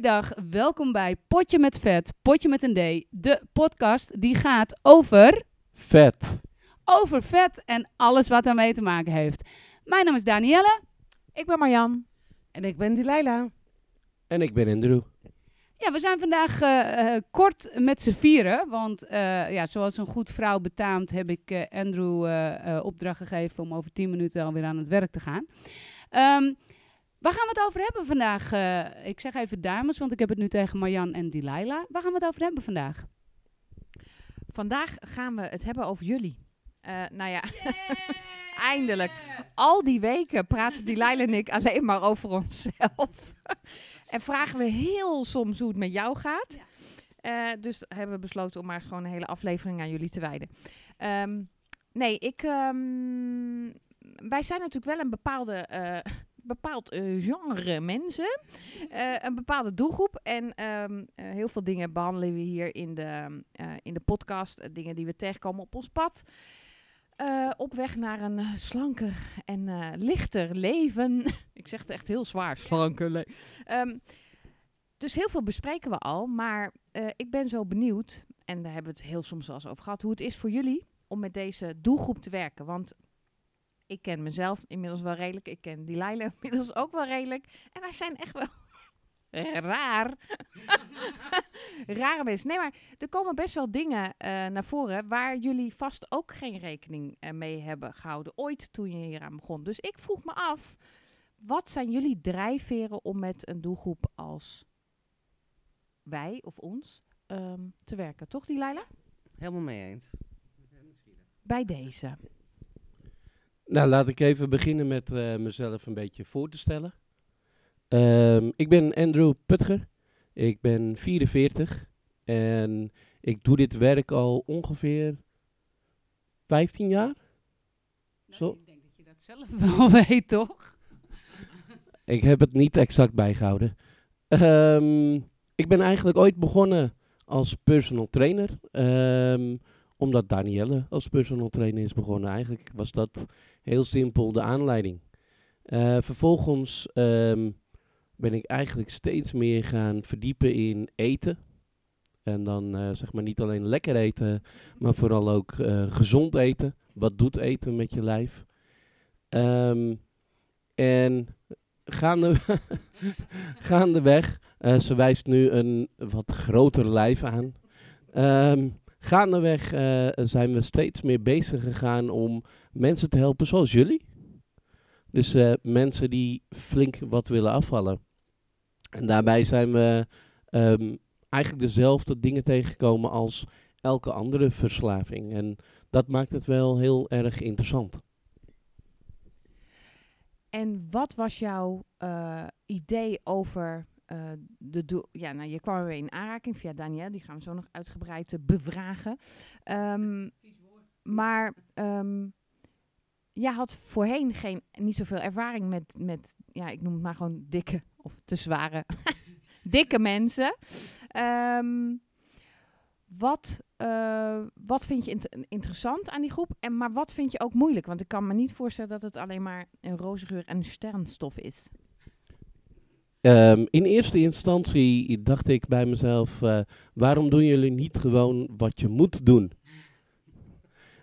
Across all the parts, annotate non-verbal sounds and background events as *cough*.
Dag. Welkom bij Potje met Vet, Potje met een D. De podcast die gaat over, Vet. over vet en alles wat daarmee te maken heeft. Mijn naam is Danielle. Ik ben Marjan. En ik ben Delilah. En ik ben Andrew. Ja, we zijn vandaag eh, eh, kort met z'n vieren. Want eh, ja, zoals een goed vrouw betaamt heb ik eh, Andrew opdracht gegeven om over 10 minuten alweer aan het werk te gaan. Ehm, waar gaan we het over hebben vandaag? Eh, ik zeg even dames, want ik heb het nu tegen Marjan en Delilah. Waar gaan we het over hebben vandaag? Vandaag gaan we het hebben over jullie. Eh, nou ja, *laughs* Eindelijk. al die weken praten die Leila en ik alleen maar over onszelf. *laughs* en vragen we heel soms hoe het met jou gaat. Eh, dus hebben we besloten om maar gewoon een hele aflevering aan jullie te wijden. Ehm, nee, ik, ehm, wij zijn natuurlijk wel een bepaalde, bepaald eh, genre mensen. Eh, een bepaalde doelgroep. En ehm, eh, heel veel dingen behandelen we hier in de, in de podcast. dingen die we tegenkomen op ons pad. Op weg naar een slanker en lichter leven. *laughs* ik zeg het echt heel zwaar, slanker leven. Ehm, dus heel veel bespreken we al. Maar ik ben zo benieuwd, en daar hebben we het heel soms wel eens over gehad, hoe het is voor jullie om met deze doelgroep te werken. Want ik ken mezelf inmiddels wel redelijk. Ik ken die Leila *laughs* inmiddels ook wel redelijk. En wij zijn echt wel *laughs* raar. *laughs* Rare mensen. Nee, maar er komen best wel dingen eh, naar voren waar jullie vast ook geen rekening eh, mee hebben gehouden. Ooit toen je hier aan begon. Dus ik vroeg me af, wat zijn jullie drijfveren om met een doelgroep als wij of ons ehm, te werken? Toch, die Leila? Helemaal mee eens. Bij deze. Nou, laat ik even beginnen met eh, mezelf een beetje voor te stellen. Ehm, ik ben Andrew Putger. Ik ben 44 en ik doe dit werk al ongeveer 15 jaar. Zo. Ik denk dat je dat zelf *laughs* wel weet, toch? *laughs* Ik heb het niet exact bijgehouden. Ehm, ik ben eigenlijk ooit begonnen als personal trainer. ehm, omdat Danielle als personal trainer is begonnen. Eigenlijk was dat heel simpel de aanleiding. Eh, vervolgens ehm, ben ik eigenlijk steeds meer gaan verdiepen in eten. En dan eh, zeg maar niet alleen lekker eten, maar vooral ook eh, gezond eten. Wat doet eten met je lijf? Ehm, en gaande, *laughs* gaandeweg, eh ze wijst nu een wat groter lijf aan. Ehm gaandeweg eh, zijn we steeds meer bezig gegaan om mensen te helpen zoals jullie. Dus eh, mensen die flink wat willen afvallen. En daarbij zijn we ehm, eigenlijk dezelfde dingen tegengekomen als elke andere verslaving. En dat maakt het wel heel erg interessant. En wat was jouw eh, idee over eh, de? Ja, nou, je kwam ermee in aanraking via Danielle, die gaan we zo nog uitgebreid eh, bevragen. Ehm, maar ehm jij had voorheen geen, niet zoveel ervaring met, met, ja, ik noem het maar gewoon dikke of te zware, *laughs* dikke mensen. Ehm, wat, eh, wat vind je int- interessant aan die groep? En, maar wat vind je ook moeilijk? Want ik kan me niet voorstellen dat het alleen maar een rozengeur en sterrenstof is. Ehm, in eerste instantie dacht ik bij mezelf, eh, waarom doen jullie niet gewoon wat je moet doen?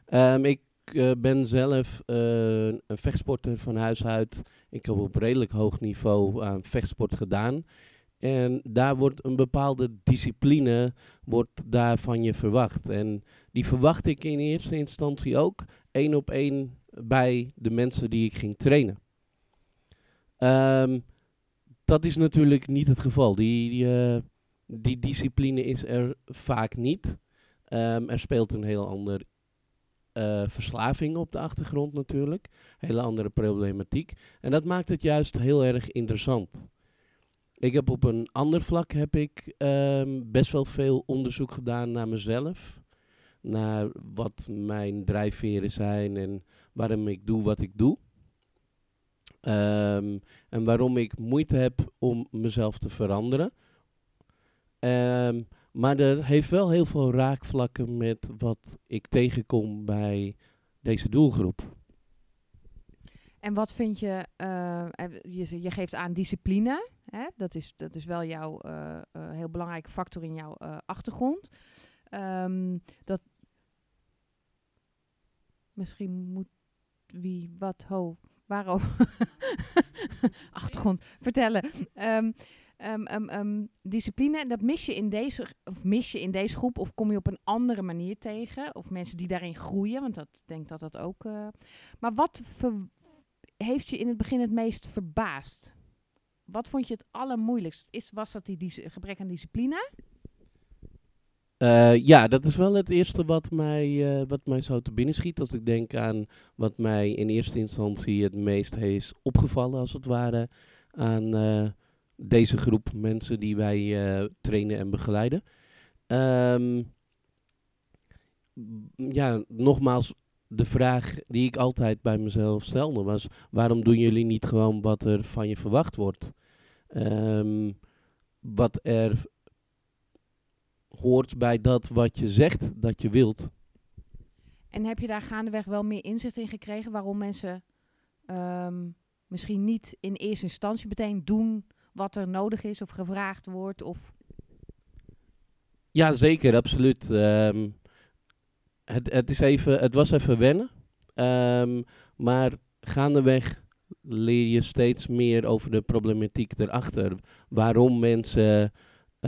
Ehm, ik eh, ben zelf eh, een vechtsporter van huis uit. Ik heb op redelijk hoog niveau aan vechtsport gedaan. En daar wordt een bepaalde discipline wordt daar van je verwacht. En die verwacht ik in eerste instantie ook één op één bij de mensen die ik ging trainen. Ehm, dat is natuurlijk niet het geval. Die, die, eh, die discipline is er vaak niet. Ehm, er speelt een heel ander eh, verslaving op de achtergrond natuurlijk. Hele andere problematiek. En dat maakt het juist heel erg interessant. Ik heb op een ander vlak heb ik ehm, best wel veel onderzoek gedaan naar mezelf. Naar wat mijn drijfveren zijn en waarom ik doe wat ik doe. Ehm, en waarom ik moeite heb om mezelf te veranderen. Ehm, maar er heeft wel heel veel raakvlakken met wat ik tegenkom bij deze doelgroep. En wat vind je, eh, je, je geeft aan discipline. Hè? Dat, is, dat is wel jouw uh, heel belangrijke factor in jouw achtergrond. Um, dat misschien moet wie wat ho waarover *laughs* achtergrond vertellen. Um, discipline, dat mis je, in deze, of mis je in deze groep of kom je op een andere manier tegen? Of mensen die daarin groeien, want dat denk dat dat ook. Uh, maar wat heeft je in het begin het meest verbaasd? Wat vond je het allermoeilijkst? Is, was dat die, die gebrek aan discipline? Uh, ja, dat is wel het eerste wat mij, uh, wat mij zo te binnen schiet. Als ik denk aan wat mij in eerste instantie het meest heeft opgevallen, als het ware, aan uh, deze groep mensen die wij trainen en begeleiden. Um, ja, nogmaals, de vraag die ik altijd bij mezelf stelde was: waarom doen jullie niet gewoon wat er van je verwacht wordt? Um, wat er hoort bij dat wat je zegt dat je wilt. En heb je daar gaandeweg wel meer inzicht in gekregen waarom mensen um, misschien niet in eerste instantie meteen doen wat er nodig is of gevraagd wordt? Of ja, zeker, absoluut. Um, het, het, is even, het was even wennen. Um, maar gaandeweg leer je steeds meer over de problematiek erachter. Waarom mensen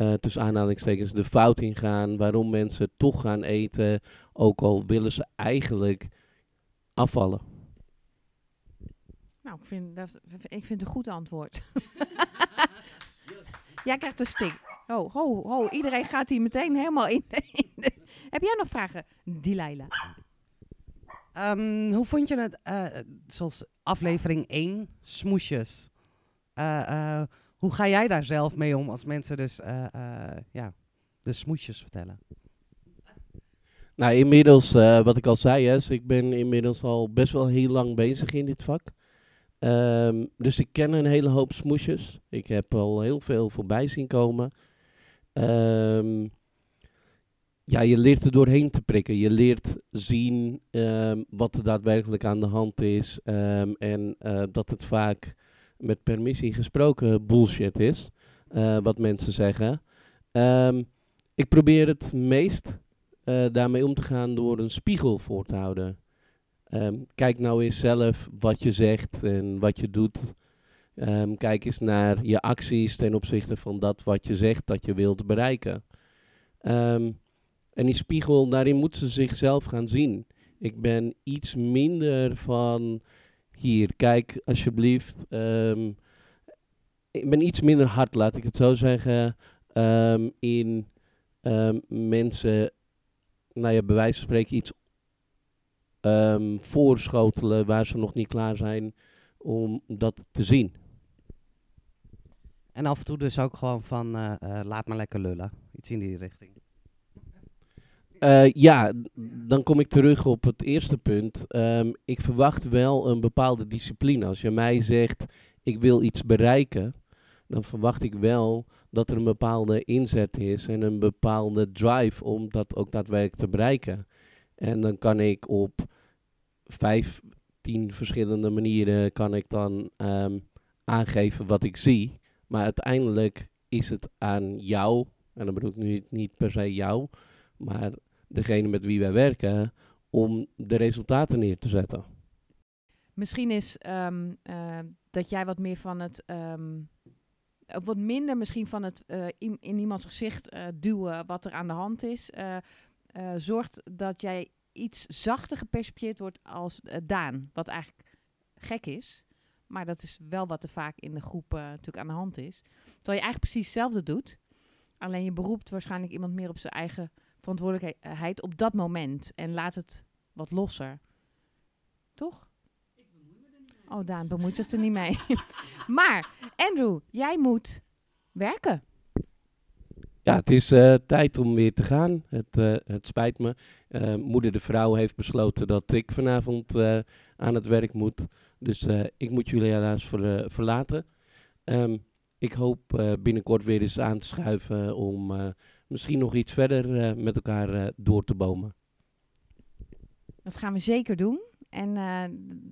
uh, tussen aanhalingstekens de fout ingaan. Waarom mensen toch gaan eten, ook al willen ze eigenlijk afvallen. Nou, ik vind, dat, ik vind het een goed antwoord. *laughs* Jij krijgt een stik. Oh, ho, ho, iedereen gaat hier meteen helemaal in. Heb jij nog vragen, Dilaila? Um, hoe vond je het, uh, zoals aflevering 1, smoesjes? Uh, hoe ga jij daar zelf mee om als mensen dus uh, uh, ja, de smoesjes vertellen? Nou, inmiddels, uh, wat ik al zei, hè, dus ik ben inmiddels al best wel heel lang bezig in dit vak. Um, dus ik ken een hele hoop smoesjes. Ik heb al heel veel voorbij zien komen. Um, ja, je leert er doorheen te prikken. Je leert zien um, wat er daadwerkelijk aan de hand is. en dat het vaak met permissie gesproken bullshit is. Uh, wat mensen zeggen. Um, ik probeer het meest uh, daarmee om te gaan door een spiegel voor te houden. Um, kijk nou eens zelf wat je zegt en wat je doet. Um, kijk eens naar je acties ten opzichte van dat wat je zegt dat je wilt bereiken. en die spiegel, daarin moeten ze zichzelf gaan zien. Ik ben iets minder van hier, kijk alsjeblieft. Um, ik ben iets minder hard, laat ik het zo zeggen, um, in um, mensen, nou ja, bij wijze van spreken iets voorschotelen waar ze nog niet klaar zijn om dat te zien. En af en toe dus ook gewoon van, uh, uh, laat maar lekker lullen. Iets in die richting. Uh, ja, dan kom ik terug op het eerste punt. Um, ik verwacht wel een bepaalde discipline. Als je mij zegt, ik wil iets bereiken, dan verwacht ik wel dat er een bepaalde inzet is en een bepaalde drive om dat ook daadwerkelijk te bereiken. En dan kan ik op vijf, tien verschillende manieren kan ik dan um, aangeven wat ik zie. Maar uiteindelijk is het aan jou, en dan bedoel ik nu niet per se jou, maar degene met wie wij werken om de resultaten neer te zetten. Misschien is um, uh, dat jij wat meer van het. Um, wat minder misschien van het uh, in, in, iemands gezicht duwen wat er aan de hand is. zorgt dat jij iets zachter gepercipieerd wordt als Daan. Wat eigenlijk gek is. Maar dat is wel wat er vaak in de groep natuurlijk aan de hand is. Terwijl je eigenlijk precies hetzelfde doet. Alleen je beroept waarschijnlijk iemand meer op zijn eigen verantwoordelijkheid op dat moment. En laat het wat losser. Toch? Oh, Daan bemoeit zich er niet mee. *laughs* maar, Andrew, jij moet werken. Ja, het is uh, tijd om weer te gaan. Het, uh, het spijt me. Uh, moeder de vrouw heeft besloten dat ik vanavond aan het werk moet. Dus ik moet jullie helaas ver, verlaten. Um, ik hoop binnenkort weer eens aan te schuiven om misschien nog iets verder uh, met elkaar uh, door te bomen. Dat gaan we zeker doen. En eh,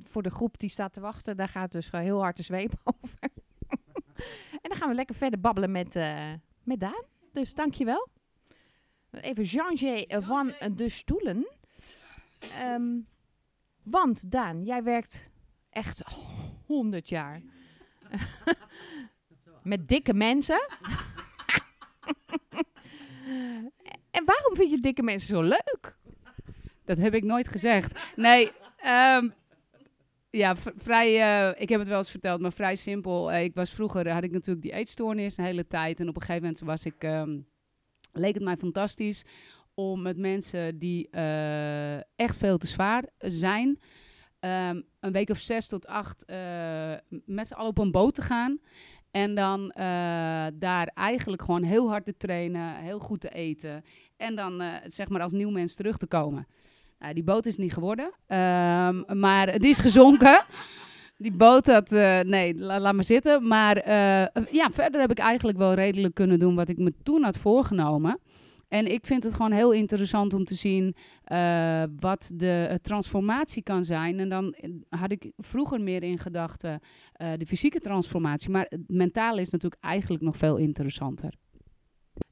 voor de groep die staat te wachten, daar gaat dus gewoon heel hard de zweep *laughs* over. *laughs* en dan gaan we lekker verder babbelen met, eh, met Daan. Dus dankjewel. Even changer van de stoelen. Ehm, want Daan, jij werkt echt 100 jaar *laughs* met dikke mensen. En waarom vind je dikke mensen zo leuk? Dat heb ik nooit gezegd. Nee, ehm, ja, vrij, eh, ik heb het wel eens verteld, maar vrij simpel. Eh, ik was vroeger, had ik natuurlijk die eetstoornis een hele tijd. En op een gegeven moment was ik, ehm, leek het mij fantastisch om met mensen die eh, echt veel te zwaar zijn, ehm, een week of zes tot acht met z'n allen op een boot te gaan. En dan eh, daar eigenlijk gewoon heel hard te trainen, heel goed te eten. En dan eh, zeg maar als nieuw mens terug te komen. Nou, die boot is niet geworden, ehm, maar die is gezonken. *laughs* Die boot, dat, eh, nee, la- laat maar zitten. Maar ja, verder heb ik eigenlijk wel redelijk kunnen doen wat ik me toen had voorgenomen. En ik vind het gewoon heel interessant om te zien eh, wat de eh, transformatie kan zijn. En dan eh, had ik vroeger meer in gedachten de fysieke transformatie. Maar het mentale is natuurlijk eigenlijk nog veel interessanter.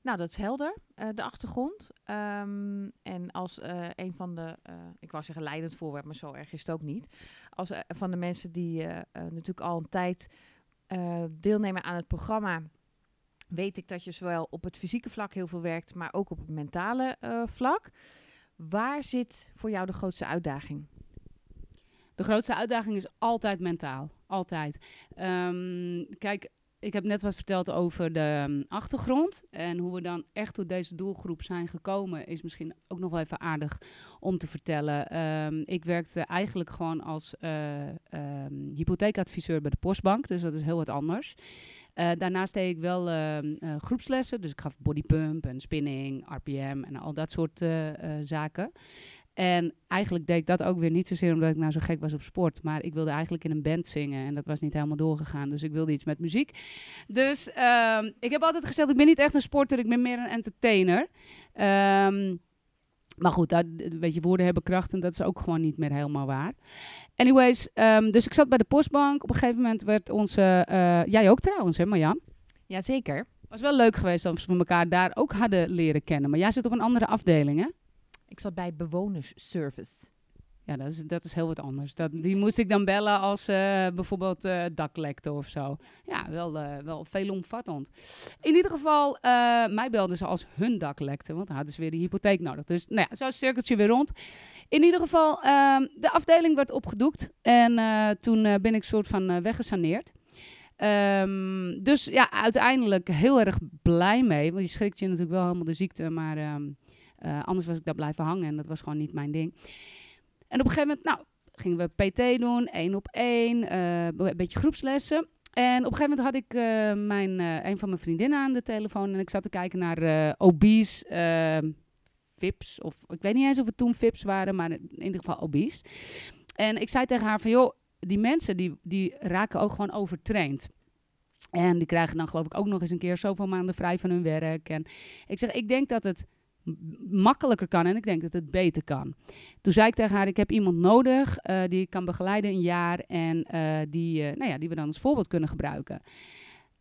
Nou, dat is helder, de achtergrond. Ehm, en als een van de, ik wou zeggen leidend voorwerp, maar zo erg is het ook niet. Als van de mensen die natuurlijk al een tijd deelnemen aan het programma, weet ik dat je zowel op het fysieke vlak heel veel werkt, maar ook op het mentale eh, vlak. Waar zit voor jou de grootste uitdaging? De grootste uitdaging is altijd mentaal. Altijd. Ehm, kijk, ik heb net wat verteld over de ehm, achtergrond. En hoe we dan echt tot deze doelgroep zijn gekomen, is misschien ook nog wel even aardig om te vertellen. Ehm, ik werkte eigenlijk gewoon als eh, ehm, hypotheekadviseur bij de Postbank. Dus dat is heel wat anders. Eh, daarnaast deed ik wel eh, groepslessen. Dus ik gaf bodypump en spinning, RPM en al dat soort zaken. En eigenlijk deed ik dat ook weer niet zozeer omdat ik nou zo gek was op sport. Maar ik wilde eigenlijk in een band zingen en dat was niet helemaal doorgegaan. Dus ik wilde iets met muziek. Dus ehm, ik heb altijd gezegd, ik ben niet echt een sporter, ik ben meer een entertainer. Ehm, maar goed, dat, weet je, woorden hebben kracht en dat is ook gewoon niet meer helemaal waar. Anyways, ehm, dus ik zat bij de postbank. Op een gegeven moment werd onze... eh, jij ook trouwens, hè Marjan? Jazeker. Was wel leuk geweest als we elkaar daar ook hadden leren kennen. Maar jij zit op een andere afdeling, hè? Ik zat bij bewonersservice. Ja, dat is, dat is heel wat anders. Dat, die moest ik dan bellen als eh, bijvoorbeeld eh dak lekte of zo. Ja, wel, eh, wel veelomvattend. In ieder geval, mij belden ze als hun dak lekte, want dan hadden ze weer die hypotheek nodig. Dus nou ja, zo cirkeltje weer rond. In ieder geval, ehm, de afdeling werd opgedoekt en toen ben ik soort van weggesaneerd. Ehm, dus ja, uiteindelijk heel erg blij mee, want je schrikt je natuurlijk wel helemaal de ziekte, maar ehm, eh, anders was ik daar blijven hangen en dat was gewoon niet mijn ding. En op een gegeven moment, nou, gingen we PT doen, één op één, eh, een beetje groepslessen. En op een gegeven moment had ik eh, mijn, een van mijn vriendinnen aan de telefoon en ik zat te kijken naar obese eh, VIPs. Of ik weet niet eens of het toen VIPs waren, maar in ieder geval obese. En ik zei tegen haar van, joh, die mensen die, die raken ook gewoon overtraind. En die krijgen dan geloof ik ook nog eens een keer zoveel maanden vrij van hun werk. En ik zeg, ik denk dat het makkelijker kan en ik denk dat het beter kan. Toen zei ik tegen haar, ik heb iemand nodig eh, die ik kan begeleiden een jaar en eh, die, eh, nou ja, die we dan als voorbeeld kunnen gebruiken.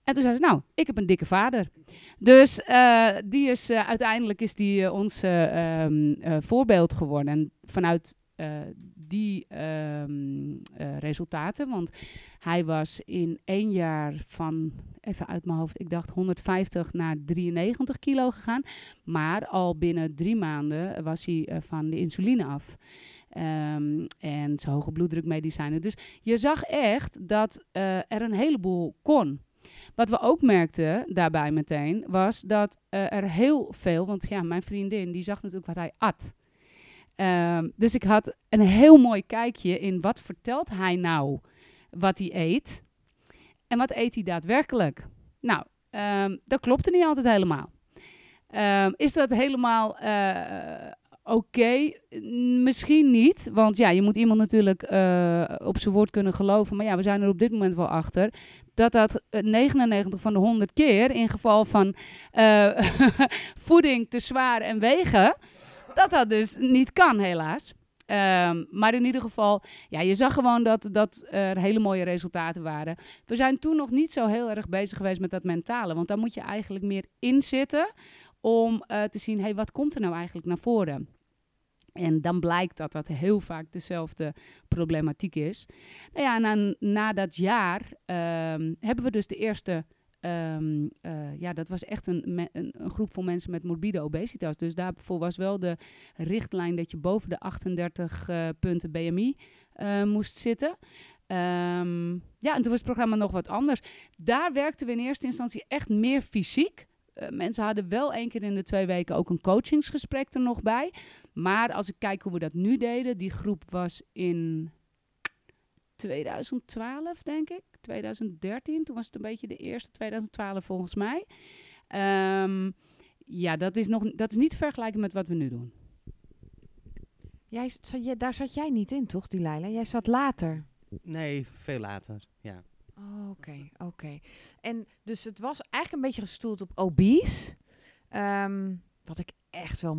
En toen zei ze, nou, ik heb een dikke vader. Dus die is, uiteindelijk is die ons eh, ehm, eh, voorbeeld geworden. En vanuit die ehm, eh, resultaten, want hij was in één jaar van, even uit mijn hoofd, ik dacht 150 naar 93 kilo gegaan. Maar al binnen drie maanden was hij eh, van de insuline af. Ehm, en zijn hoge bloeddrukmedicijnen. Dus je zag echt dat eh, er een heleboel kon. Wat we ook merkten daarbij meteen, was dat er heel veel, want ja, mijn vriendin die zag natuurlijk wat hij at. Ehm, dus ik had een heel mooi kijkje in wat vertelt hij nou wat hij eet en wat eet hij daadwerkelijk. Nou, ehm, dat klopte niet altijd helemaal. Ehm, is dat helemaal eh, oké? Misschien niet, want ja, je moet iemand natuurlijk eh, op zijn woord kunnen geloven. Maar ja, we zijn er op dit moment wel achter dat dat eh, 99 van de 100 keer in geval van eh, *laughs* voeding te zwaar en wegen, dat dat dus niet kan helaas. Ehm, maar in ieder geval, ja, je zag gewoon dat, dat er hele mooie resultaten waren. We zijn toen nog niet zo heel erg bezig geweest met dat mentale. Want daar moet je eigenlijk meer in zitten om eh, te zien, hey, wat komt er nou eigenlijk naar voren? En dan blijkt dat dat heel vaak dezelfde problematiek is. Nou ja, na, na dat jaar ehm, hebben we dus de eerste Ehm, eh, ja, dat was echt een, een, een, groep van mensen met morbide obesitas. Dus daarvoor was wel de richtlijn dat je boven de 38 uh, eh, punten BMI eh, moest zitten. Um, ja, en toen was het programma nog wat anders. Daar werkten we in eerste instantie echt meer fysiek. mensen hadden wel één keer in de twee weken ook een coachingsgesprek er nog bij. Maar als ik kijk hoe we dat nu deden, die groep was in 2012, denk ik. 2013, toen was het een beetje de eerste, 2012 volgens mij. Um, ja, dat is, nog, dat is niet te met wat we nu doen. Jij, daar zat jij niet in, toch, die Leila? Jij zat later. Nee, veel later, ja. Oké, oké. En dus het was eigenlijk een beetje gestoeld op obese. Um, wat ik echt wel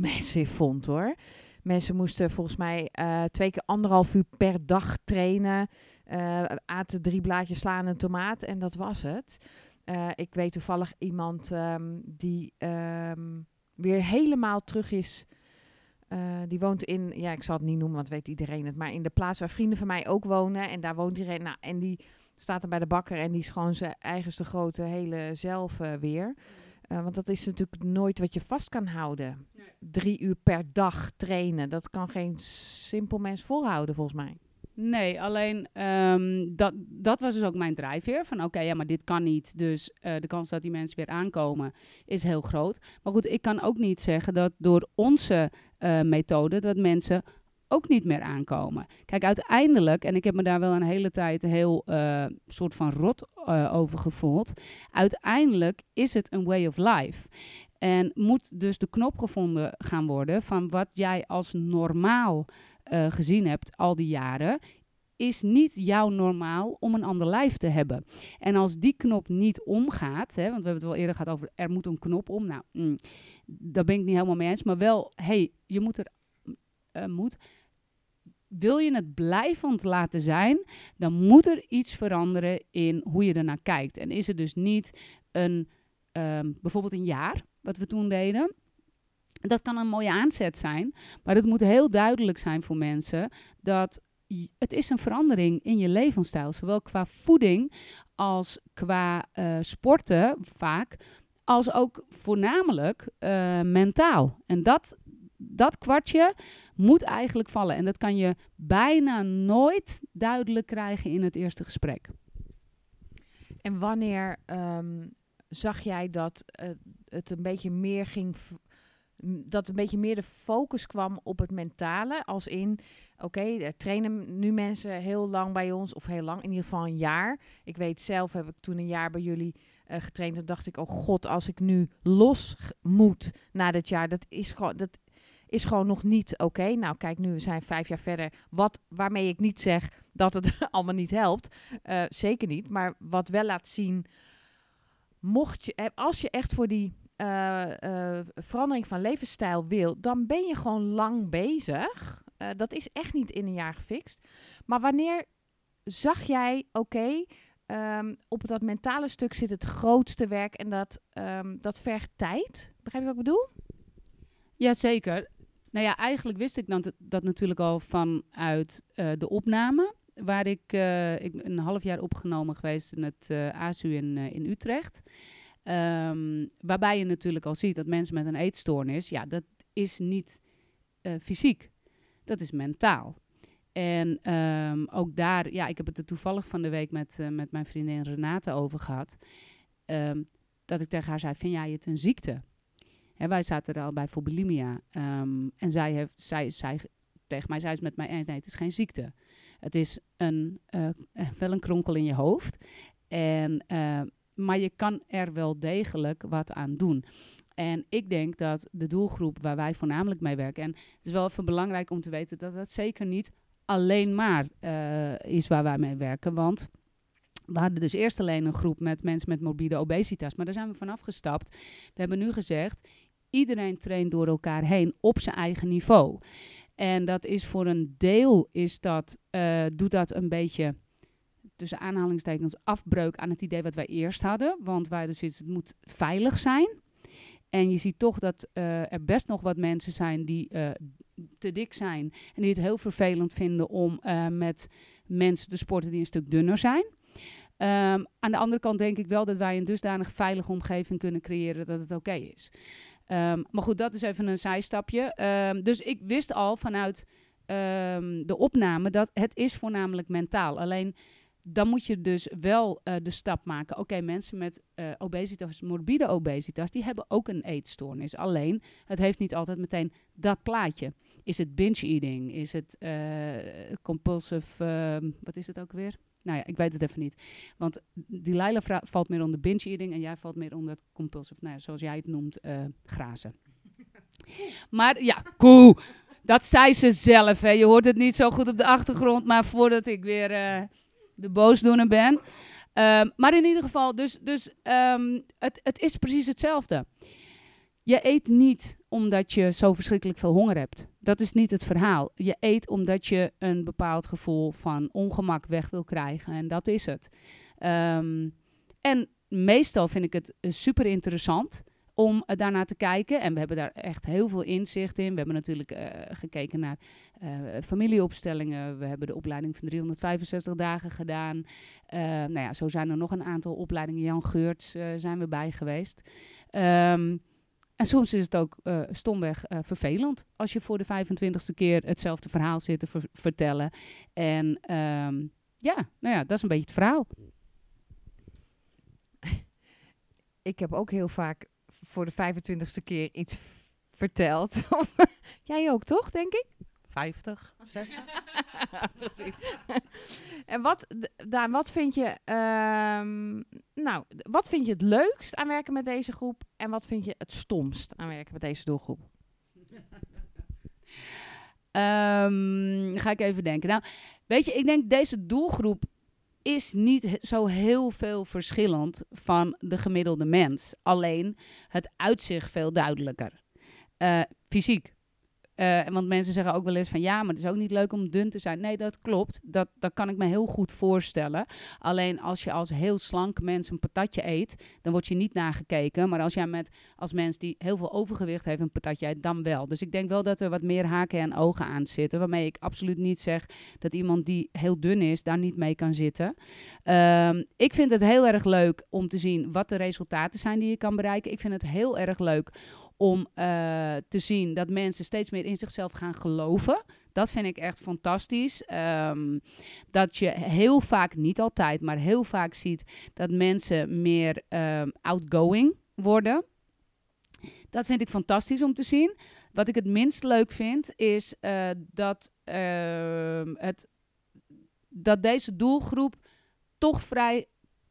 massive vond, hoor. Mensen moesten volgens mij uh, twee keer anderhalf uur per dag trainen. Uh, aten drie blaadjes slaan en tomaat en dat was het. Uh, ik weet toevallig iemand um, die um, weer helemaal terug is. die woont in, ja, ik zal het niet noemen, want weet iedereen het, maar in de plaats waar vrienden van mij ook wonen. En daar woont iedereen. Nou, en die staat er bij de bakker en die is gewoon zijn eigenste grote hele zelf weer. Uh, want dat is natuurlijk nooit wat je vast kan houden. Nee. Drie uur per dag trainen, dat kan geen simpel mens volhouden volgens mij. Nee, alleen um, dat, dat was dus ook mijn drijfveer. Van oké, ja, maar dit kan niet. Dus uh, de kans dat die mensen weer aankomen is heel groot. Maar goed, ik kan ook niet zeggen dat door onze uh, methode dat mensen ook niet meer aankomen. Kijk, uiteindelijk, en ik heb me daar wel een hele tijd heel uh, soort van rot over gevoeld. Uiteindelijk is het een way of life. En moet dus de knop gevonden gaan worden van wat jij als normaal uh, gezien hebt al die jaren. Is niet jouw normaal om een ander lijf te hebben. En als die knop niet omgaat, hè, want we hebben het wel eerder gehad over er moet een knop om. Nou, mm, daar ben ik niet helemaal mee eens. Maar wel, hey, je moet er moet wil je het blijvend laten zijn, dan moet er iets veranderen in hoe je ernaar kijkt. En is het dus niet een, um, bijvoorbeeld een jaar, wat we toen deden. Dat kan een mooie aanzet zijn, maar het moet heel duidelijk zijn voor mensen dat het is een verandering in je levensstijl, zowel qua voeding als qua uh, sporten vaak, als ook voornamelijk uh, mentaal. En dat, dat kwartje moet eigenlijk vallen. En dat kan je bijna nooit duidelijk krijgen in het eerste gesprek. En wanneer um, zag jij dat het een beetje meer ging dat een beetje meer de focus kwam op het mentale. Als in, oké, okay, trainen nu mensen heel lang bij ons, of heel lang, in ieder geval een jaar. Ik weet zelf, heb ik toen een jaar bij jullie uh, getraind. Dan dacht ik, oh god, als ik nu los moet na dit jaar, dat is gewoon, dat is gewoon nog niet oké. Nou, kijk, nu we zijn vijf jaar verder. Wat, waarmee ik niet zeg dat het *laughs* allemaal niet helpt. Uh, zeker niet. Maar wat wel laat zien. Mocht je, eh, als je echt voor die uh, uh, verandering van levensstijl wil, dan ben je gewoon lang bezig. Uh, dat is echt niet in een jaar gefixt. Maar wanneer zag jij, oké, um, op dat mentale stuk zit het grootste werk en dat, um, dat vergt tijd? Begrijp je wat ik bedoel? Jazeker. Nou ja, eigenlijk wist ik dat, dat natuurlijk al vanuit de opname. Waar ik, ik een half jaar opgenomen geweest in het uh, ASU in, in Utrecht. Um, waarbij je natuurlijk al ziet dat mensen met een eetstoornis, ja, dat is niet fysiek. Dat is mentaal. En um, ook daar, ja, ik heb het er toevallig van de week met, met mijn vriendin Renate over gehad. Um, dat ik tegen haar zei, vind jij het een ziekte? Hè, wij zaten er al bij voor bulimia. En zij, heeft, zij, zij tegen mij, zij is met mij eens, nee, het is geen ziekte. Het is een, uh, *laughs* wel een kronkel in je hoofd. En, maar je kan er wel degelijk wat aan doen. En ik denk dat de doelgroep waar wij voornamelijk mee werken, en het is wel even belangrijk om te weten dat dat zeker niet alleen maar uh, is waar wij mee werken. Want we hadden dus eerst alleen een groep met mensen met morbide obesitas, maar daar zijn we vanaf gestapt. We hebben nu gezegd, iedereen traint door elkaar heen op zijn eigen niveau. En dat is voor een deel, is dat, eh, doet dat een beetje, tussen aanhalingstekens, afbreuk aan het idee wat wij eerst hadden. Want wij dus het moet veilig zijn. En je ziet toch dat eh, er best nog wat mensen zijn die eh, te dik zijn. En die het heel vervelend vinden om eh, met mensen te sporten die een stuk dunner zijn. Ehm, aan de andere kant denk ik wel dat wij een dusdanig veilige omgeving kunnen creëren dat het oké is. Ehm, maar goed, dat is even een zijstapje. Ehm, dus ik wist al vanuit de opname dat het is voornamelijk mentaal. Alleen dan moet je dus wel eh, de stap maken. Oké, mensen met eh, obesitas, morbide obesitas, die hebben ook een eetstoornis. Alleen, het heeft niet altijd meteen dat plaatje. Is het binge eating? Is het eh, compulsive, ehm, wat is het ook weer? Nou ja, ik weet het even niet. Want die Leila valt meer onder binge eating en jij valt meer onder compulsive, nou ja, zoals jij het noemt, grazen. *laughs* Maar ja, koe. Dat zei ze zelf. Hè. Je hoort het niet zo goed op de achtergrond, maar voordat ik weer de boosdoener ben. Ehm, maar in ieder geval, dus, dus ehm, het, het is precies hetzelfde. Je eet niet omdat je zo verschrikkelijk veel honger hebt. Dat is niet het verhaal. Je eet omdat je een bepaald gevoel van ongemak weg wil krijgen. En dat is het. Ehm, en meestal vind ik het super interessant om eh, daarnaar te kijken. En we hebben daar echt heel veel inzicht in. We hebben natuurlijk eh, gekeken naar eh, familieopstellingen. We hebben de opleiding van 365 dagen gedaan. Eh, nou ja, zo zijn er nog een aantal opleidingen. Jan Geurts zijn we bij geweest. Ehm, en soms is het ook stomweg vervelend als je voor de 25ste keer hetzelfde verhaal zit te ver- vertellen. En ehm, ja, nou ja, dat is een beetje het verhaal. *laughs* Ik heb ook heel vaak voor de 25ste keer iets verteld. *laughs* Jij ook, toch, denk ik? 50, 60? *laughs* Precies. en wat, Daan, wat vind je, ehm, nou, wat vind je het leukst aan werken met deze groep? En wat vind je het stomst aan werken met deze doelgroep? Ehm, ga ik even denken. Nou, weet je, ik denk deze doelgroep is niet zo heel veel verschillend van de gemiddelde mens. Alleen het uitzicht veel duidelijker. Eh, fysiek. Eh, want mensen zeggen ook wel eens van ja, maar het is ook niet leuk om dun te zijn. Nee, dat klopt. Dat, dat kan ik me heel goed voorstellen. Alleen als je als heel slank mens een patatje eet, dan word je niet nagekeken. Maar als jij met als mens die heel veel overgewicht heeft een patatje eet, dan wel. Dus ik denk wel dat er wat meer haken en ogen aan zitten. Waarmee ik absoluut niet zeg dat iemand die heel dun is, daar niet mee kan zitten. Ehm, ik vind het heel erg leuk om te zien wat de resultaten zijn die je kan bereiken. Ik vind het heel erg leuk om eh, te zien dat mensen steeds meer in zichzelf gaan geloven. Dat vind ik echt fantastisch. Ehm, dat je heel vaak, niet altijd, maar heel vaak ziet dat mensen meer ehm, outgoing worden. Dat vind ik fantastisch om te zien. Wat ik het minst leuk vind, is eh, dat, ehm, het, dat deze doelgroep toch vrij.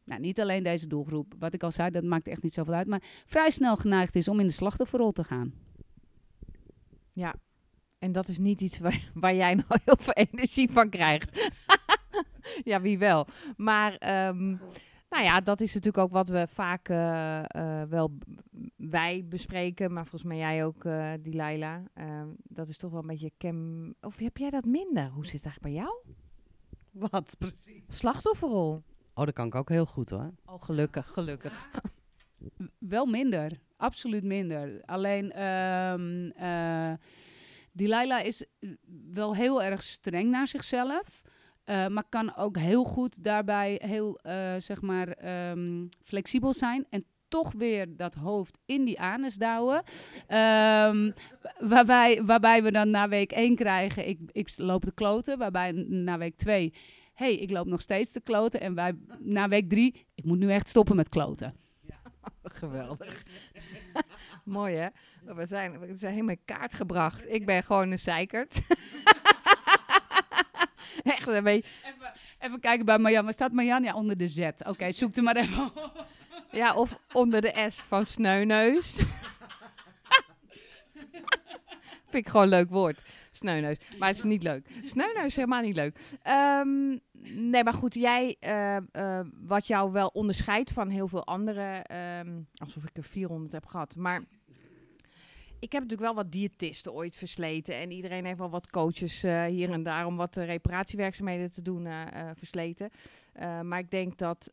Nou, niet alleen deze doelgroep. Wat ik al zei, dat maakt echt niet zoveel uit. Maar vrij snel geneigd is om in de slachtofferrol te gaan. Ja, en dat is niet iets waar, waar jij nou *laughs* heel veel energie van krijgt. *laughs* ja, wie wel. Maar ehm, nou ja, dat is natuurlijk ook wat we vaak eh, eh, wel wij bespreken, maar volgens mij jij ook, eh. Ehm, dat is toch wel een beetje cam. Of heb jij dat minder? Hoe zit het eigenlijk bij jou? Wat precies? Slachtofferrol. Oh, dat kan ik ook heel goed hoor. Oh, gelukkig, gelukkig. *laughs* Wel minder, absoluut minder. Alleen, eh Delilah is wel heel erg streng naar zichzelf. eh, maar kan ook heel goed daarbij heel, eh, zeg maar, ehm, flexibel zijn. En toch weer dat hoofd in die anus douwen. Ehm, waarbij, waarbij we dan na week 1 krijgen, ik, ik loop te kloten. Waarbij na week 2, hey, ik loop nog steeds te kloten. En wij, na week 3, ik moet nu echt stoppen met kloten. *laughs* Geweldig. *laughs* Mooi hè? We zijn, we zijn helemaal in kaart gebracht. Ik ben gewoon een zeikert. *laughs* Echt een beetje. Even, even kijken bij Marjan. Waar staat Marjan? Ja, onder de Z. Oké, zoek er maar even op. Ja, of onder de S van sneuneus. Vind ik gewoon een leuk woord. Sneuneus. Maar het is niet leuk. Sneuneus is helemaal niet leuk. Ehm, nee, maar goed, jij, eh, eh, wat jou wel onderscheidt van heel veel andere, ehm, alsof ik er 400 heb gehad. Maar ik heb natuurlijk wel wat diëtisten ooit versleten. En iedereen heeft wel wat coaches eh, hier en daar om wat reparatiewerkzaamheden te doen versleten. Maar ik denk dat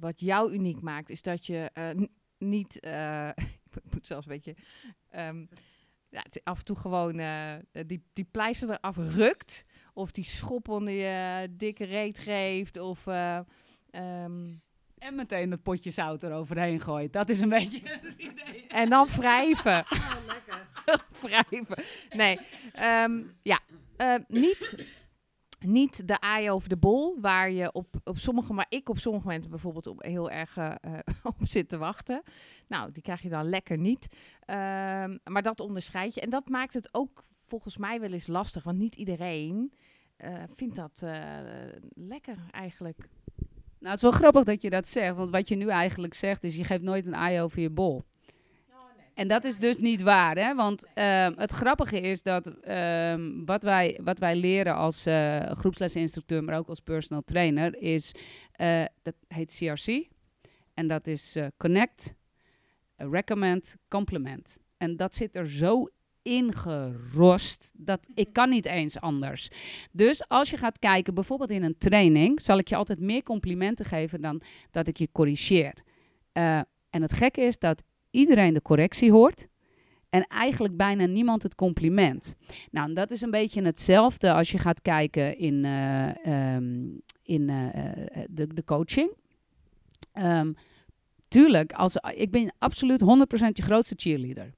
wat jou uniek maakt, is dat je niet. *laughs* ik moet zelfs een beetje. ehm, ja, af en toe gewoon eh, die, die pleister eraf rukt. Of die schop onder je dikke reet geeft. Of. eh, ehm, En meteen het potje zout eroverheen gooit. Dat is een *laughs* beetje het idee. En dan wrijven. *laughs* wrijven. Nee, ehm, ja. eh, niet, niet de aai over de bol, waar je op, op sommige, maar ik op sommige momenten bijvoorbeeld op, heel erg eh, eh, *laughs* op zit te wachten. Nou, die krijg je dan lekker niet. Ehm, maar dat onderscheid je. En dat maakt het ook volgens mij wel eens lastig, want niet iedereen eh, vindt dat lekker eigenlijk. Nou, het is wel grappig dat je dat zegt. Want wat je nu eigenlijk zegt is, je geeft nooit een aai over je bol. En dat is dus niet waar, hè? Want ehm, het grappige is dat ehm, wat, wij, wat wij leren als eh, groepslesinstructeur, maar ook als personal trainer, is, eh, dat heet CRC. En dat is eh, Connect, Recommend, Compliment. En dat zit er zo ingerost dat ik kan niet eens anders. Dus als je gaat kijken, bijvoorbeeld in een training, zal ik je altijd meer complimenten geven dan dat ik je corrigeer. En het gekke is dat iedereen de correctie hoort. En eigenlijk bijna niemand het compliment. Nou, dat is een beetje hetzelfde als je gaat kijken in, eh, ehm, in eh, eh, de, de coaching. Ehm, tuurlijk, als, ik ben absoluut 100% je grootste cheerleader.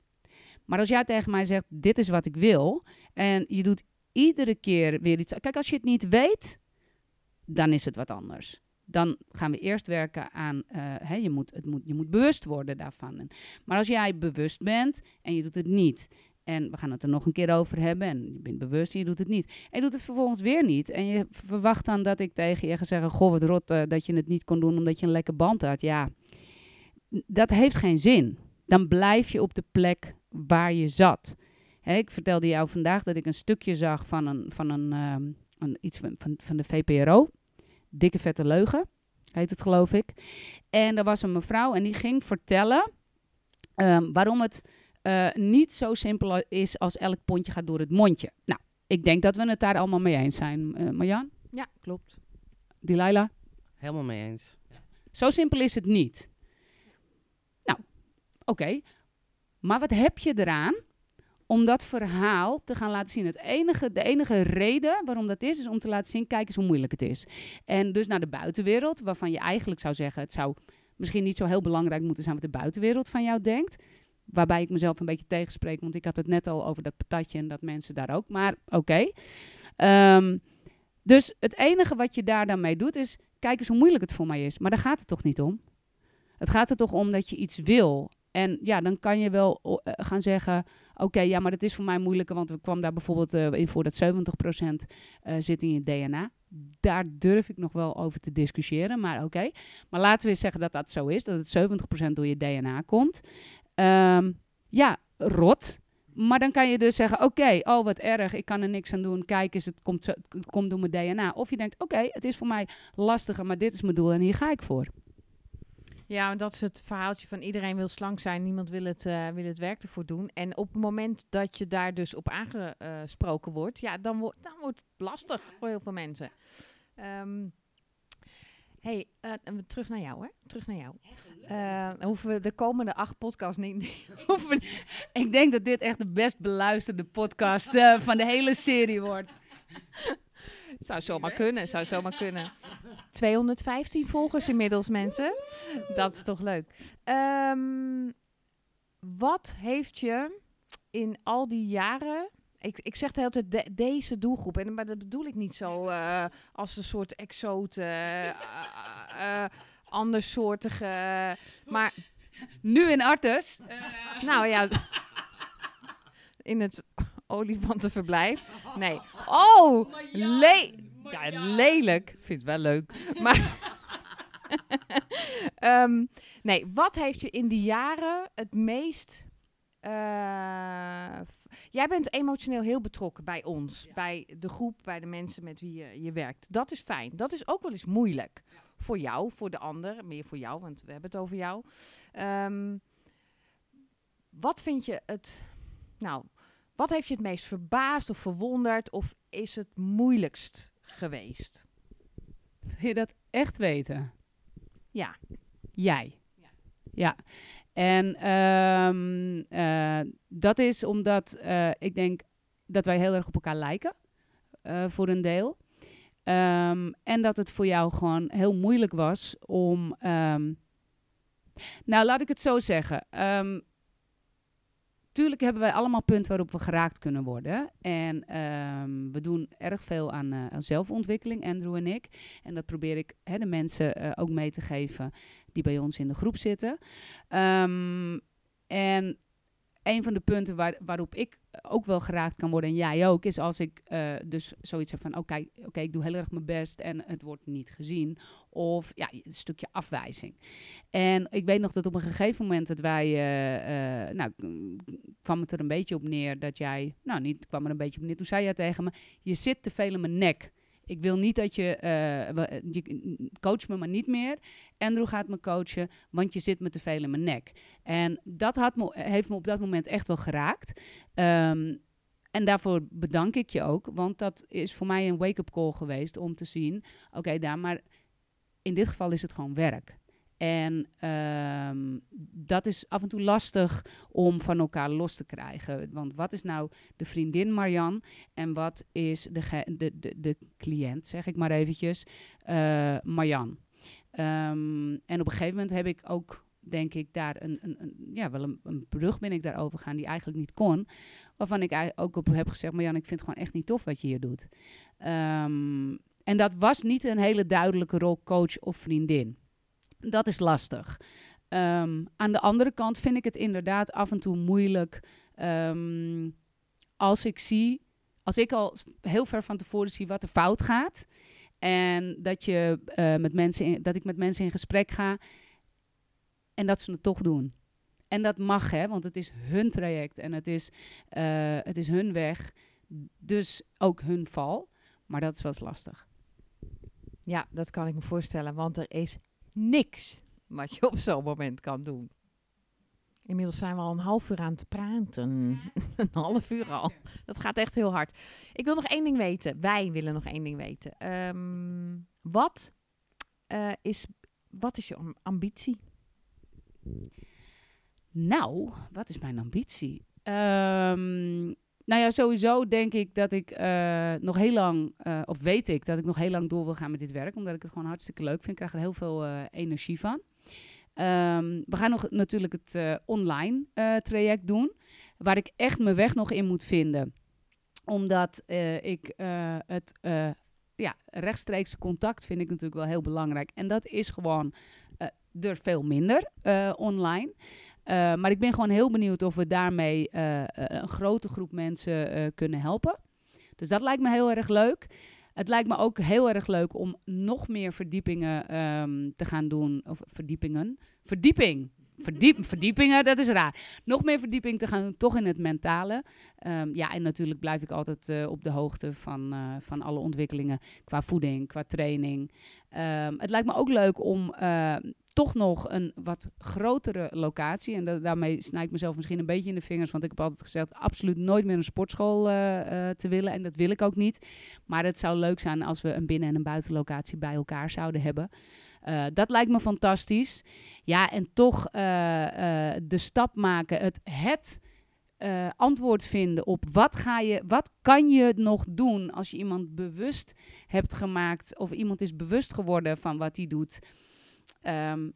Maar als jij tegen mij zegt, dit is wat ik wil, en je doet iedere keer weer iets. Kijk, als je het niet weet, dan is het wat anders. Dan gaan we eerst werken aan, eh, hè, je, moet, het moet, je moet bewust worden daarvan. En- Maar als jij bewust bent en je doet het niet, en we gaan het er nog een keer over hebben, en je bent bewust en je doet het niet. En je doet het vervolgens weer niet. En je verwacht dan dat ik tegen je ga zeggen, goh, wat rot eh, dat je het niet kon doen omdat je een lekker band had. Ja, dat heeft geen zin. Dan blijf je op de plek waar je zat. Hè, ik vertelde jou vandaag dat ik een stukje zag van, een, van een, ehm, iets van, van de VPRO. Dikke vette leugen, heet het geloof ik. En er was een mevrouw en die ging vertellen ehm, waarom het eh, niet zo simpel is als elk pondje gaat door het mondje. Nou, ik denk dat we het daar allemaal mee eens zijn. Eh Marjan, Ja, klopt. Delilah? Helemaal mee eens. Zo simpel is het niet. Nou, oké. Maar wat heb je eraan om dat verhaal te gaan laten zien? Het enige, de enige reden waarom dat is, is om te laten zien, kijk eens hoe moeilijk het is. En dus naar de buitenwereld, waarvan je eigenlijk zou zeggen, het zou misschien niet zo heel belangrijk moeten zijn wat de buitenwereld van jou denkt. Waarbij ik mezelf een beetje tegenspreek, want ik had het net al over dat patatje en dat mensen daar ook. Maar oké. Ehm, dus het enige wat je daar dan mee doet is, kijk eens hoe moeilijk het voor mij is. Maar daar gaat het toch niet om? Het gaat er toch om dat je iets wil. En ja, dan kan je wel eh, gaan zeggen, oké, ja, maar dat is voor mij moeilijker, want we kwam daar bijvoorbeeld eh, in voor dat 70% eh zit in je DNA. Daar durf ik nog wel over te discussiëren, maar oké. Maar laten we eens zeggen dat dat zo is, dat het 70% door je DNA komt. Ehm, ja, rot. Maar dan kan je dus zeggen, oké, oh wat erg, ik kan er niks aan doen. Kijk eens, het komt, het komt door mijn DNA. Of je denkt, oké, het is voor mij lastiger, maar dit is mijn doel en hier ga ik voor. Ja, en dat is het verhaaltje van iedereen wil slank zijn, niemand wil het, eh, wil het werk ervoor doen. En op het moment dat je daar dus op aangesproken wordt, ja, dan, wordt dan wordt het lastig voor heel veel mensen. Ehm hey, we- terug naar jou, hè? Terug naar jou. Eh, hoeven we de komende acht podcasts niet. *laughs* hoeven Ik denk dat dit echt de best beluisterde podcast van de hele serie wordt. Zou zomaar kunnen, zou zomaar kunnen. 215 volgers inmiddels, mensen. Dat is toch leuk. Ehm, wat heeft je in al die jaren... Ik, ik zeg de hele tijd de- deze doelgroep. En, maar dat bedoel ik niet zo eh, als een soort exoot, eh, eh, eh, andersoortige... maar Nu in Artes. nou ja, in het olifantenverblijf. Nee. Oh, le ja, lelijk. Ik vind het wel leuk. *laughs* Maar Ehm, nee, wat heeft je in die jaren het meest... eh, Jij bent emotioneel heel betrokken bij ons, bij de groep, bij de mensen met wie je, je werkt. Dat is fijn. Dat is ook wel eens moeilijk. Voor jou, voor de ander, meer voor jou, want we hebben het over jou. Ehm, wat vind je het, nou, wat heeft je het meest verbaasd of verwonderd of is het moeilijkst geweest? Wil je dat echt weten? Ja. Jij. Ja. En ehm, eh, dat is omdat eh, ik denk dat wij heel erg op elkaar lijken, eh, voor een deel. Ehm, en dat het voor jou gewoon heel moeilijk was om. ehm, nou, laat ik het zo zeggen. Tuurlijk hebben wij allemaal punten waarop we geraakt kunnen worden. En ehm, we doen erg veel aan, eh, aan zelfontwikkeling, Andrew en ik. En dat probeer ik de mensen eh, ook mee te geven die bij ons in de groep zitten. Ehm, en een van de punten waar, waarop ik ook wel geraakt kan worden, en jij ook, is als ik eh, dus zoiets heb van: oké, oké, ik doe heel erg mijn best en het wordt niet gezien. Of ja, een stukje afwijzing. En ik weet nog dat op een gegeven moment dat wij, eh, eh, nou, kwam het er een beetje op neer dat jij, nou, niet kwam er een beetje op neer. Toen zei jij tegen me: je zit te veel in mijn nek. Ik wil niet dat je, eh, we- je coach me maar niet meer. Andrew gaat me coachen, want je zit me te veel in mijn nek. En dat had me, heeft me op dat moment echt wel geraakt. Ehm, en daarvoor bedank ik je ook, want dat is voor mij een wake-up call geweest om te zien: oké, daar, maar in dit geval is het gewoon werk. En ehm, dat is af en toe lastig om van elkaar los te krijgen. Want wat is nou de vriendin Marjan en wat is de, de, de, de cliënt, zeg ik maar eventjes, eh, Marjan. Ehm, en op een gegeven moment heb ik ook, denk ik, daar een, een, ja, wel een, brug ben ik daarover gegaan die eigenlijk niet kon. Waarvan ik ook op heb gezegd, Marjan, ik vind het gewoon echt niet tof wat je hier doet. Ehm, en dat was niet een hele duidelijke rol coach of vriendin. Dat is lastig. Ehm, aan de andere kant vind ik het inderdaad af en toe moeilijk ehm, als ik zie, als ik al heel ver van tevoren zie wat er fout gaat. En dat, je, eh, met mensen dat ik met mensen in gesprek ga en dat ze het toch doen. En dat mag, hè, want het is hun traject en het is, eh, het is hun weg. Dus ook hun val. Maar dat is wel eens lastig. Ja, dat kan ik me voorstellen, want er is niks wat je op zo'n moment kan doen. Inmiddels zijn we al een half uur aan het praten. *laughs* een half uur al. Dat gaat echt heel hard. Ik wil nog één ding weten. Wij willen nog één ding weten. Ehm, wat, eh, is, wat is je am- ambitie? Nou, wat is mijn ambitie? Ehm, nou ja, sowieso denk ik dat ik eh, nog heel lang, eh, of weet ik dat ik nog heel lang door wil gaan met dit werk, omdat ik het gewoon hartstikke leuk vind. Ik krijg er heel veel eh, energie van. Ehm, we gaan nog natuurlijk het online traject doen, waar ik echt mijn weg nog in moet vinden. Omdat ik het ja, rechtstreekse contact vind ik natuurlijk wel heel belangrijk. En dat is gewoon er veel minder online. Uh, maar ik ben gewoon heel benieuwd of we daarmee uh, uh, een grote groep mensen uh, kunnen helpen. Dus dat lijkt me heel erg leuk. Het lijkt me ook heel erg leuk om nog meer verdiepingen um, te gaan doen. Of verdiepingen. Verdieping. Verdiep, *laughs* verdiepingen, dat is raar. Nog meer verdieping te gaan doen, toch in het mentale. Um, ja, en natuurlijk blijf ik altijd uh, op de hoogte van, uh, van alle ontwikkelingen qua voeding, qua training. Um, het lijkt me ook leuk om uh, toch nog een wat grotere locatie. En da daarmee snij ik mezelf misschien een beetje in de vingers. Want ik heb altijd gezegd, absoluut nooit meer een sportschool uh, te willen. En dat wil ik ook niet. Maar het zou leuk zijn als we een binnen- en een buitenlocatie bij elkaar zouden hebben. Uh, dat lijkt me fantastisch. Ja, en toch de stap maken, het, het antwoord vinden op wat, ga je, wat kan je nog doen als je iemand bewust hebt gemaakt of iemand is bewust geworden van wat hij doet. Um,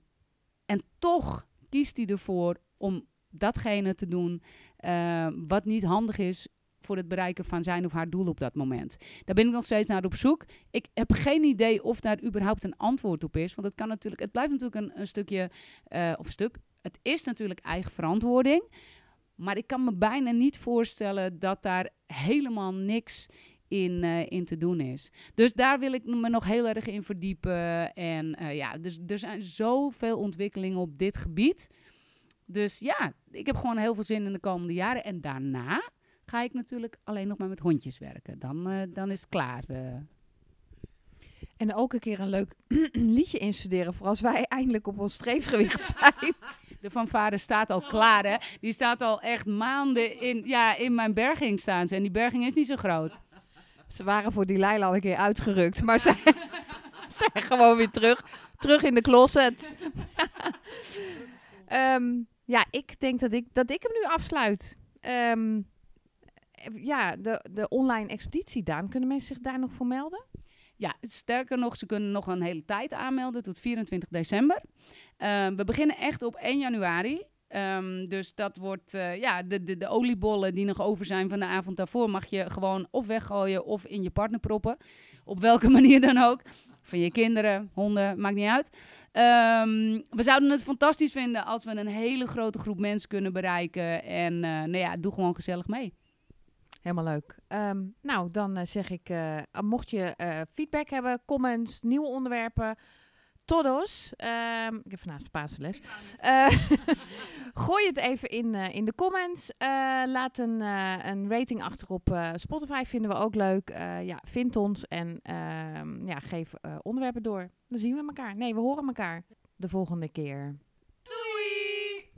en toch kiest hij ervoor om datgene te doen wat niet handig is voor het bereiken van zijn of haar doel op dat moment. Daar ben ik nog steeds naar op zoek. Ik heb geen idee of daar überhaupt een antwoord op is. Want het kan natuurlijk, het blijft natuurlijk een, stukje, uh, of stuk. Het is natuurlijk eigen verantwoording. Maar ik kan me bijna niet voorstellen dat daar helemaal niks in, uh, in te doen is. Dus daar wil ik me nog heel erg in verdiepen. En uh, ja, dus er zijn zoveel ontwikkelingen op dit gebied. Dus ja, ik heb gewoon heel veel zin in de komende jaren. En daarna ga ik natuurlijk alleen nog maar met hondjes werken. Dan, uh, dan is het klaar. En ook een keer een leuk *clears throat* liedje instuderen voor als wij eindelijk op ons streefgewicht *laughs* zijn. De fanfare staat al klaar, hè. Die staat al echt maanden in, ja, in mijn berging staan ze. En die berging is niet zo groot. Ze waren voor die Leila al een keer uitgerukt, maar zij *laughs* zijn gewoon weer terug. Terug in de closet. *laughs* Ehm, ja, ik denk dat ik, dat ik hem nu afsluit. Ehm, ja, de, de online expeditie, Daan. Kunnen mensen zich daar nog voor melden? Ja, sterker nog, ze kunnen nog een hele tijd aanmelden tot 24 december. Ehm, we beginnen echt op 1 januari. Ehm, dus dat wordt, eh, ja, de, de, de oliebollen die nog over zijn van de avond daarvoor mag je gewoon of weggooien of in je partner proppen. Op welke *laughs* manier dan ook. Van je kinderen, honden, maakt niet uit. Ehm, we zouden het fantastisch vinden als we een hele grote groep mensen kunnen bereiken. En eh, nou ja, doe gewoon gezellig mee. Helemaal leuk. Ehm, nou, dan eh, zeg ik, mocht je feedback hebben, comments, nieuwe onderwerpen, todos. Ehm, ik heb vanavond Spaanse les. Eh, *laughs* gooi het even in, eh, in de comments. Eh, laat een, een rating achter op Spotify. Vinden we ook leuk. ja, vind ons en ehm, ja, geef onderwerpen door. Dan zien we elkaar. Nee, we horen elkaar de volgende keer. Doei!